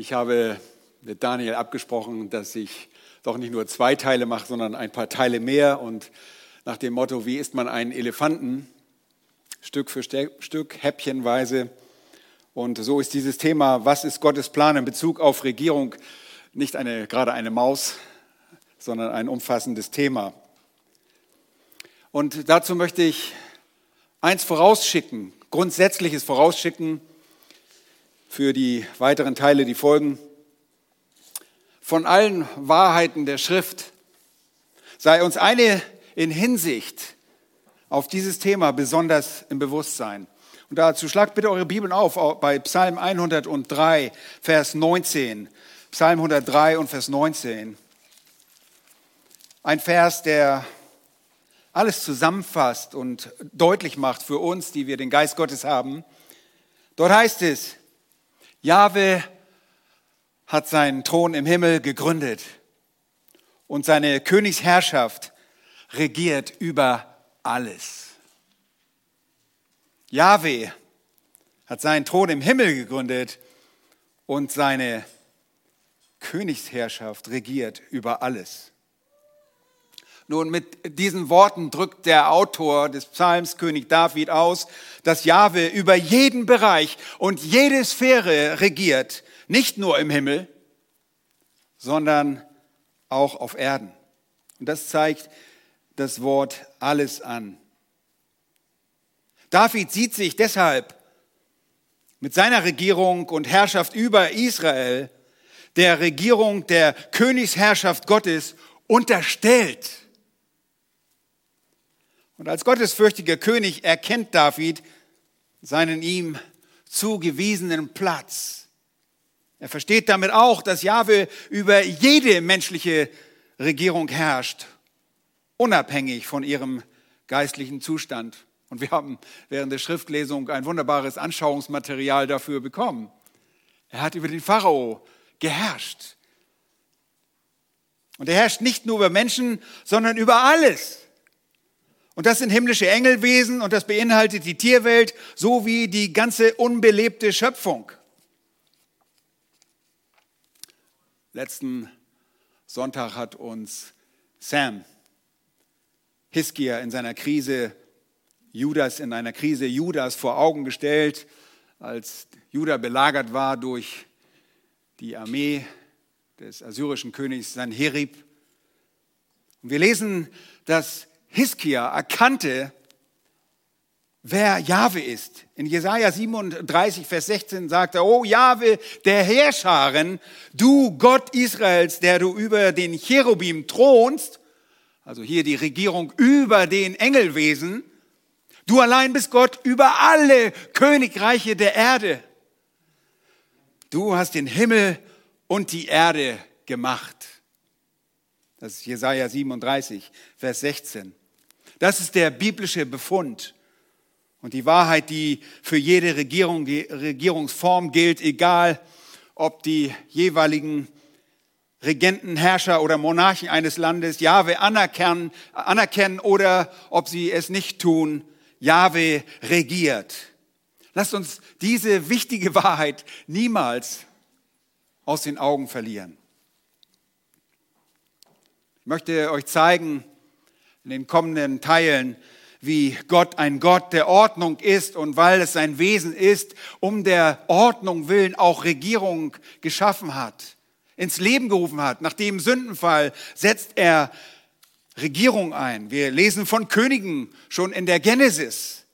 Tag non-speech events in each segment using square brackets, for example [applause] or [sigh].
Ich habe mit Daniel abgesprochen, dass ich doch nicht nur zwei Teile mache, sondern ein paar Teile mehr. Und nach dem Motto, wie isst man einen Elefanten? Stück für Stück, häppchenweise. Und so ist dieses Thema, was ist Gottes Plan in Bezug auf Regierung, nicht eine, gerade eine Maus, sondern ein umfassendes Thema. Und dazu möchte ich eins vorausschicken, grundsätzliches vorausschicken für die weiteren Teile, die folgen. Von allen Wahrheiten der Schrift sei uns eine in Hinsicht auf dieses Thema besonders im Bewusstsein. Und dazu schlagt bitte eure Bibeln auf bei Psalm 103, Vers 19. Psalm 103 und Vers 19. Ein Vers, der alles zusammenfasst und deutlich macht für uns, die wir den Geist Gottes haben. Dort heißt es, Jahwe hat seinen Thron im Himmel gegründet und seine Königsherrschaft regiert über alles. Jahwe hat seinen Thron im Himmel gegründet und seine Königsherrschaft regiert über alles. Nun, mit diesen Worten drückt der Autor des Psalms, König David, aus, dass Jahwe über jeden Bereich und jede Sphäre regiert, nicht nur im Himmel, sondern auch auf Erden. Und das zeigt das Wort alles an. David sieht sich deshalb mit seiner Regierung und Herrschaft über Israel der Regierung der Königsherrschaft Gottes unterstellt. Und als gottesfürchtiger König erkennt David seinen ihm zugewiesenen Platz. Er versteht damit auch, dass Jahwe über jede menschliche Regierung herrscht, unabhängig von ihrem geistlichen Zustand. Und wir haben während der Schriftlesung ein wunderbares Anschauungsmaterial dafür bekommen. Er hat über den Pharao geherrscht. Und er herrscht nicht nur über Menschen, sondern über alles. Und das sind himmlische Engelwesen und das beinhaltet die Tierwelt sowie die ganze unbelebte Schöpfung. Letzten Sonntag hat uns Sam Hiskia in seiner Krise Judas in einer Krise Judas vor Augen gestellt, als Juda belagert war durch die Armee des assyrischen Königs Sanherib. Und wir lesen, dass Hiskia erkannte, wer Jahwe ist. In Jesaja 37, Vers 16 sagt er, oh Jahwe, der Herrscharen, du Gott Israels, der du über den Cherubim thronst, also hier die Regierung über den Engelwesen, du allein bist Gott über alle Königreiche der Erde. Du hast den Himmel und die Erde gemacht. Das ist Jesaja 37, Vers 16. Das ist der biblische Befund und die Wahrheit, die für jede Regierung, Regierungsform gilt, egal ob die jeweiligen Regenten, Herrscher oder Monarchen eines Landes Jahwe anerkennen, anerkennen oder ob sie es nicht tun. Jahwe regiert. Lasst uns diese wichtige [laughs] Wahrheit niemals aus den Augen verlieren. Ich möchte euch zeigen, in den kommenden Teilen, wie Gott ein Gott der Ordnung ist und weil es sein Wesen ist, um der Ordnung willen auch Regierung geschaffen hat, ins Leben gerufen hat. Nach dem Sündenfall setzt er Regierung ein. Wir lesen von Königen schon in der Genesis.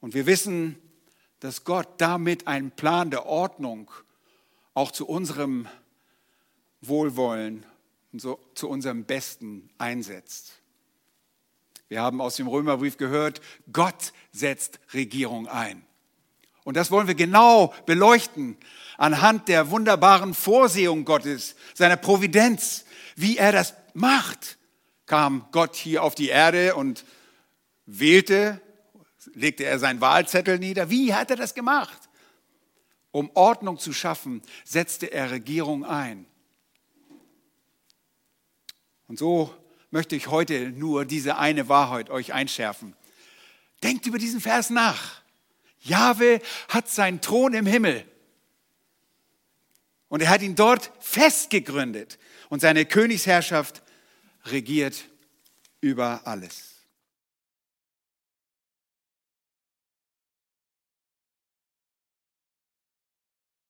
Und wir wissen, dass Gott damit einen Plan der Ordnung auch zu unserem Wohlwollen so zu unserem Besten einsetzt. Wir haben aus dem Römerbrief gehört, Gott setzt Regierung ein. Und das wollen wir genau beleuchten anhand der wunderbaren Vorsehung Gottes, seiner Providenz, wie er das macht. Kam Gott hier auf die Erde und wählte, legte er seinen Wahlzettel nieder. Wie hat er das gemacht? Um Ordnung zu schaffen, setzte er Regierung ein. Und so möchte ich heute nur diese eine Wahrheit euch einschärfen. Denkt über diesen Vers nach. Jahwe hat seinen Thron im Himmel. Und er hat ihn dort festgegründet. Und seine Königsherrschaft regiert über alles.